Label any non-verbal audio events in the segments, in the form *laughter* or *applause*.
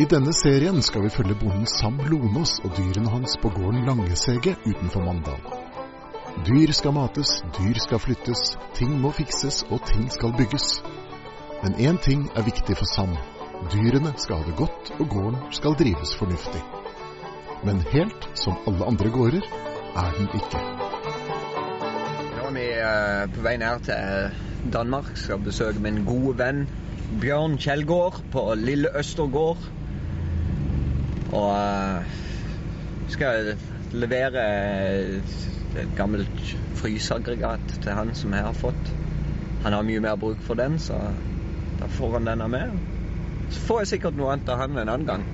I denne serien skal vi følge bonden Sam Lonås og dyrene hans på gården Langesege utenfor Mandal. Dyr skal mates, dyr skal flyttes, ting må fikses og ting skal bygges. Men én ting er viktig for Sam. Dyrene skal ha det godt, og gården skal drives fornuftig. Men helt som alle andre gårder er den ikke. Nå er vi eh, på vei ned til Danmark. Skal besøke min gode venn Bjørn Kjellgård på Lille Østergård. Og eh, skal levere et gammelt fryseaggregat til han som jeg har fått. Han har mye mer bruk for den, så da får han denne med. Så får jeg sikkert noe annet av han en annen gang.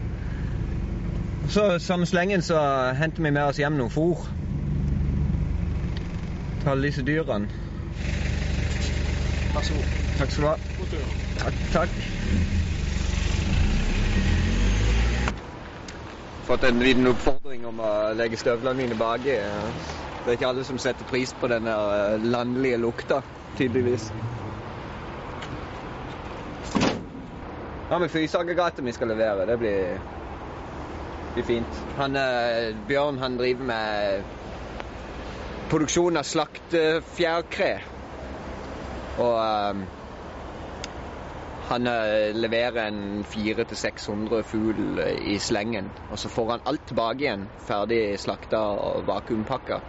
Så samme slengen så henter vi med oss hjem noe fôr til alle disse dyrene. Vær så god. Takk skal du ha. God tur. Takk, takk. Fått en liten oppfordring om å legge støvlene mine baki. Det er ikke alle som setter pris på denne eh, landlige lukta, tydeligvis. Ja, med fryseaggregatet vi skal levere, det blir, blir fint. Han, eh, Bjørn han driver med produksjon av slaktefjærkre. Og eh, han eh, leverer en 400-600 fugl i slengen. Og så får han alt tilbake igjen, ferdig slakta og vakuumpakka.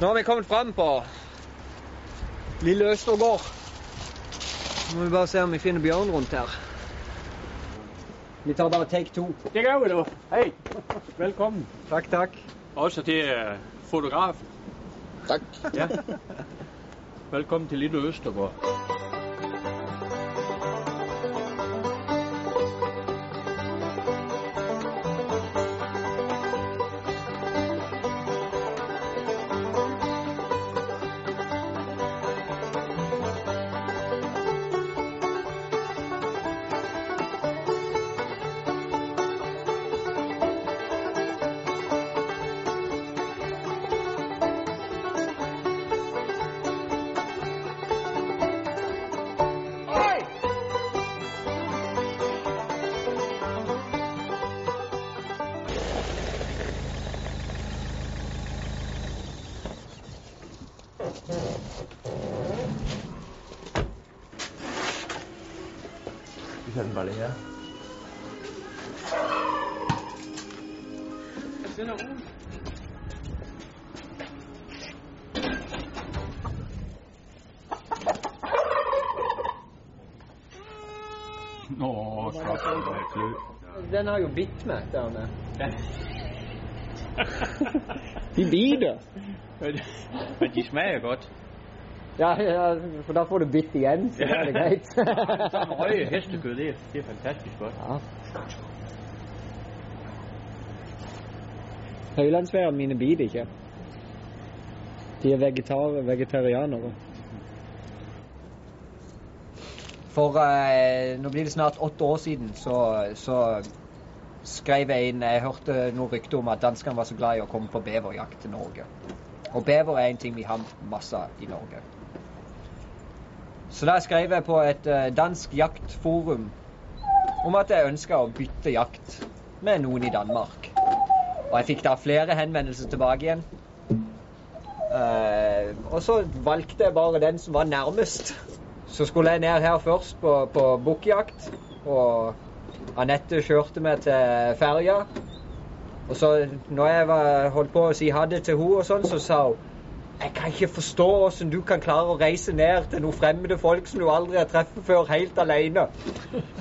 Nå har vi kommet fram på Lille Østergård. Nå må vi bare se om vi finner Bjørn rundt her. Vi tar bare take to. Det går vi da. Hei. Velkommen. Takk, takk. Også til øh, fotografen. Takk. Ja. Velkommen til Lille Østergård. Vi kan bare her. Nå, så klø. Den har jo bitt meg der med. De biter. Men, men de smager godt. Ja, ja, for da får du bitt igjen, så da er det greit. Sådan høye hestekød, det er, det er fantastisk godt. ja. Høylandsveiene mine biter ikke. De er vegetar vegetarianere. For eh, nå blir det snart åtte år siden, så, så skrev jeg inn Jeg hørte noen rykte om at danskene var så glad i å komme på beverjakt til Norge. Og bever er en ting vi har masse av i Norge. Så da skrev jeg på et eh, dansk jaktforum om at jeg ønska å bytte jakt med noen i Danmark. Og jeg fikk da flere henvendelser tilbake igjen. Eh, og så valgte jeg bare den som var nærmest. Så skulle jeg ned her først på, på bukkjakt. Og Anette kjørte meg til ferja. Og så når jeg var, holdt på å si ha det til henne, og sånn, så sa hun jeg kan ikke forstå hvordan du kan klare å reise ned til noen fremmede folk som du aldri har truffet før, helt alene.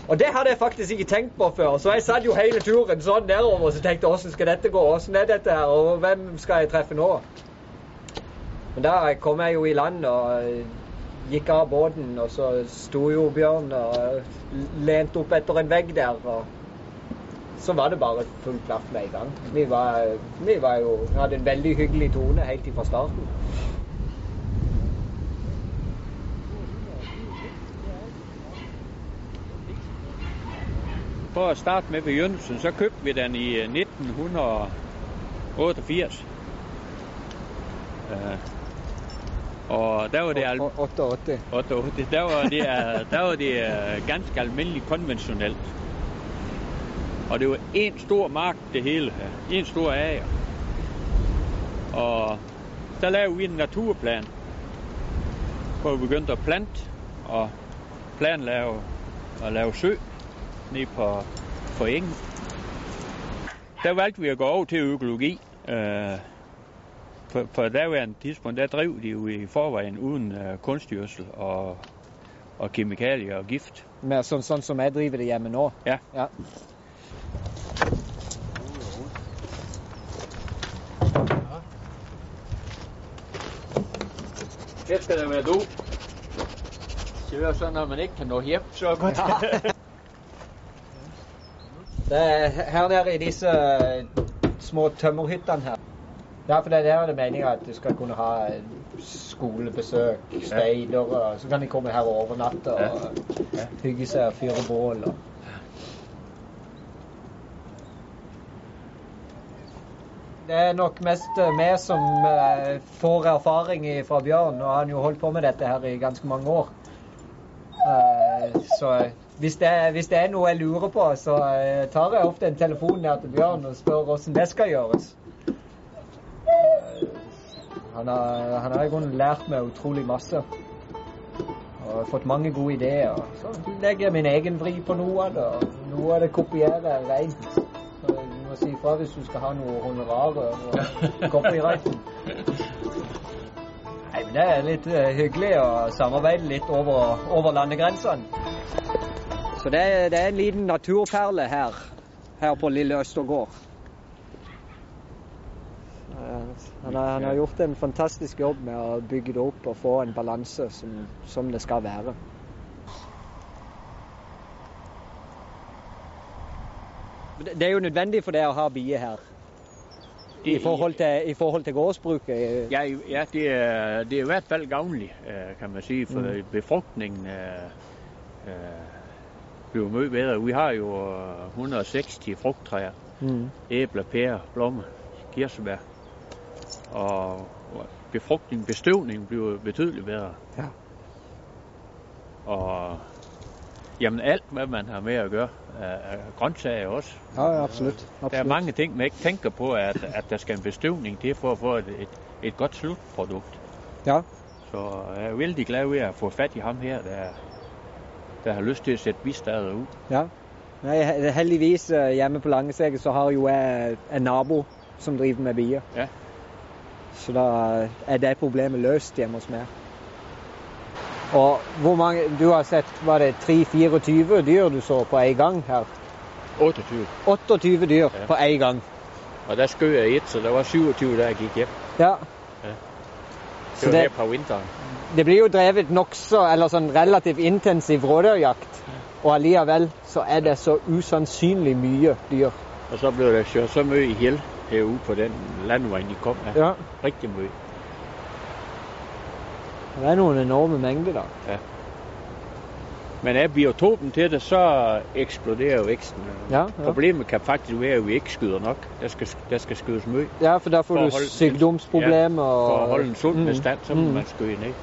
Og det hadde jeg faktisk ikke tenkt på før. Så jeg satt jo hele turen sånn nedover og tenkte hvordan skal dette gå? Hvordan er dette her? Og hvem skal jeg treffe nå? Men da kom jeg jo i land og eh, gikk av båten, og så sto jo Bjørn og lente opp etter en vegg der. og så var det bare full klaff med en gang. Vi, var, vi var jo, hadde en veldig hyggelig tone helt fra starten. For å starte med begynnelsen, så kjøpte vi den i 1988. Uh, og der var det, al 88. 88. Der var det, der var det uh, ganske almindelig konvensjonelt. Og det var én stor mark, det hele. her. En stor ager. Og der lavede vi en naturplan, hvor vi begyndte at plante, og planen og lave sø nede på, på engen. Der valgte vi at gå over til økologi. Øh, på, på daværende tidspunkt, der drev de jo i forvejen uden øh, kunstgjødsel og, og kemikalier og gift. Men sånn, sånn som jeg driver det hjemme nå? Ja. ja. Her skal det være do. Er sånn at man ikke kan nå hjem så godt. *laughs* Det er her nede i disse små tømmerhyttene her. Ja, for det der er det meninga at du skal kunne ha skolebesøk, speidere så kan de komme her og overnatte og hygge seg og fyre bål. og Det er nok mest vi som eh, får erfaring fra Bjørn. Har han jo holdt på med dette her i ganske mange år. Eh, så hvis det, hvis det er noe jeg lurer på, så eh, tar jeg ofte en telefon ned til Bjørn og spør hvordan det skal gjøres. Han har, han har i grunnen lært meg utrolig masse. Og fått mange gode ideer. Så legger jeg min egen vri på noe av det. og Noe av det kopierer jeg rent. Må si ifra hvis du skal ha noe honorarer og *laughs* copyrighten. Nei, men Det er litt uh, hyggelig å samarbeide litt over, over landegrensene. Så det er, det er, en liten naturperle her, her på Lille Østergård. Han har, han har, gjort en fantastisk jobb med å bygge det opp og få en balanse som, som det skal være. Det er jo nødvendig for deg å ha bier her. I forhold til, i forhold til gårdsbruket? Ja, ja det, er, det, er, i hvert fall gavnlig, kan man si. For mm. befruktningen øh, blir mye bedre. Vi har jo 160 frukttræer. Mm. Æbler, pærer, blommer, kirsebær. Og befruktning, bestøvning blir betydelig bedre. Ja. Og jamen alt, hvad man har med at gøre, er grøntsager også. Ja, ja absolut. absolut. Der er mange ting, man ikke tænker på, at, at der skal en bestøvning til for at få et, et, et godt slutprodukt. Ja. Så jeg er vældig glad ved at få fat i ham her, der, der har lyst til at sætte bistader ud. Ja. Nej, heldigvis hjemme på Langesege så har jo jeg en nabo som driver med bier. Ja. Så da er det problemet løst hjemme hos meg. Og hvor mange Du har sett var det 3-24 dyr du så på en gang her? 28. 28 dyr ja. på en gang. Og der skjøt jeg ett, så det var 27 da jeg gikk hjem. Ja. ja. Det var det, her på vinteren. Det blir jo drevet nokså, eller sånn relativt intensiv rådyrjakt. Og allikevel så er det så usannsynlig mye dyr. Og så blir det kjørt så mye i hjel herude på den landveien de kom. Ja. Riktig mye. Det er noen enorme mengder, der. Ja. Men er biotopen til det, så eksploderer veksten. Ja, ja. Problemet kan faktisk være, at vi ikke skyder nok. Der skal, der skal skydes mye. Ja, for der får du sykdomsproblemer. Ja, for å holde en sund mm. bestand, så må mm. man skyde ned.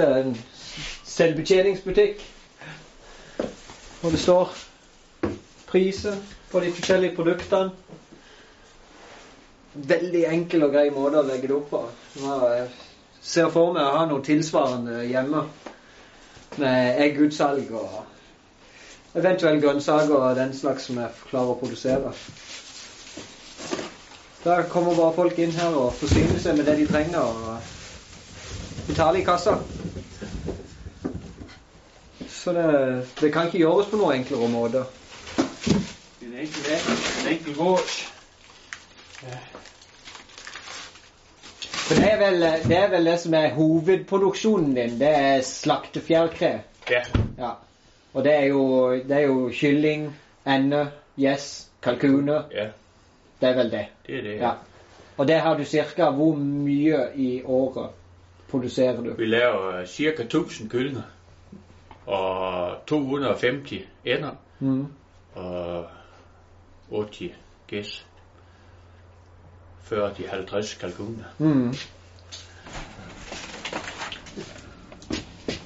Dette er en selvbetjeningsbutikk. Og det står priser på de forskjellige produktene. Veldig enkel og grei måte å legge det opp på. Jeg ser for meg å ha noe tilsvarende hjemme. med eggutsalg og eventuelt grønnsaker og den slags som jeg klarer å produsere. Da kommer bare folk inn her og forsyner seg med det de trenger. og betaler i kassa. Så det, det kan ikke gjøres på noen enklere måte. En enkel, en enkel gård. For det er, vel, det er vel det som er hovedproduksjonen din. Det er slaktefjærkre. Ja. Ja. Og det er jo, det er jo kylling, ende, gjess, kalkuner. Yeah. Det er vel det. det er det. Ja. Og det har du cirka hvor mye i året produserer du? Vi laver cirka 1000 kyllinger og 250 ender Mm. og 80 gæs. 40-50 kalkuner. Mm.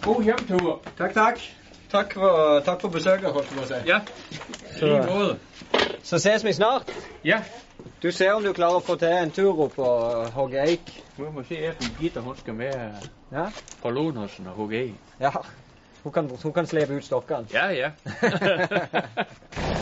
God hjemtur. Takk, takk. Takk for, takk for besøket, holdt jeg på å si. Ja, Så- lige måde. Så ses vi snart. Ja, Du ser om du klarer å få til en tur opp og hogge eik. vi må se efter gitter hun skal med Ja. på Lånåsen og hugge æg. ja. Hun kan, hun kan sleve ut stokkene. Ja, ja. *laughs*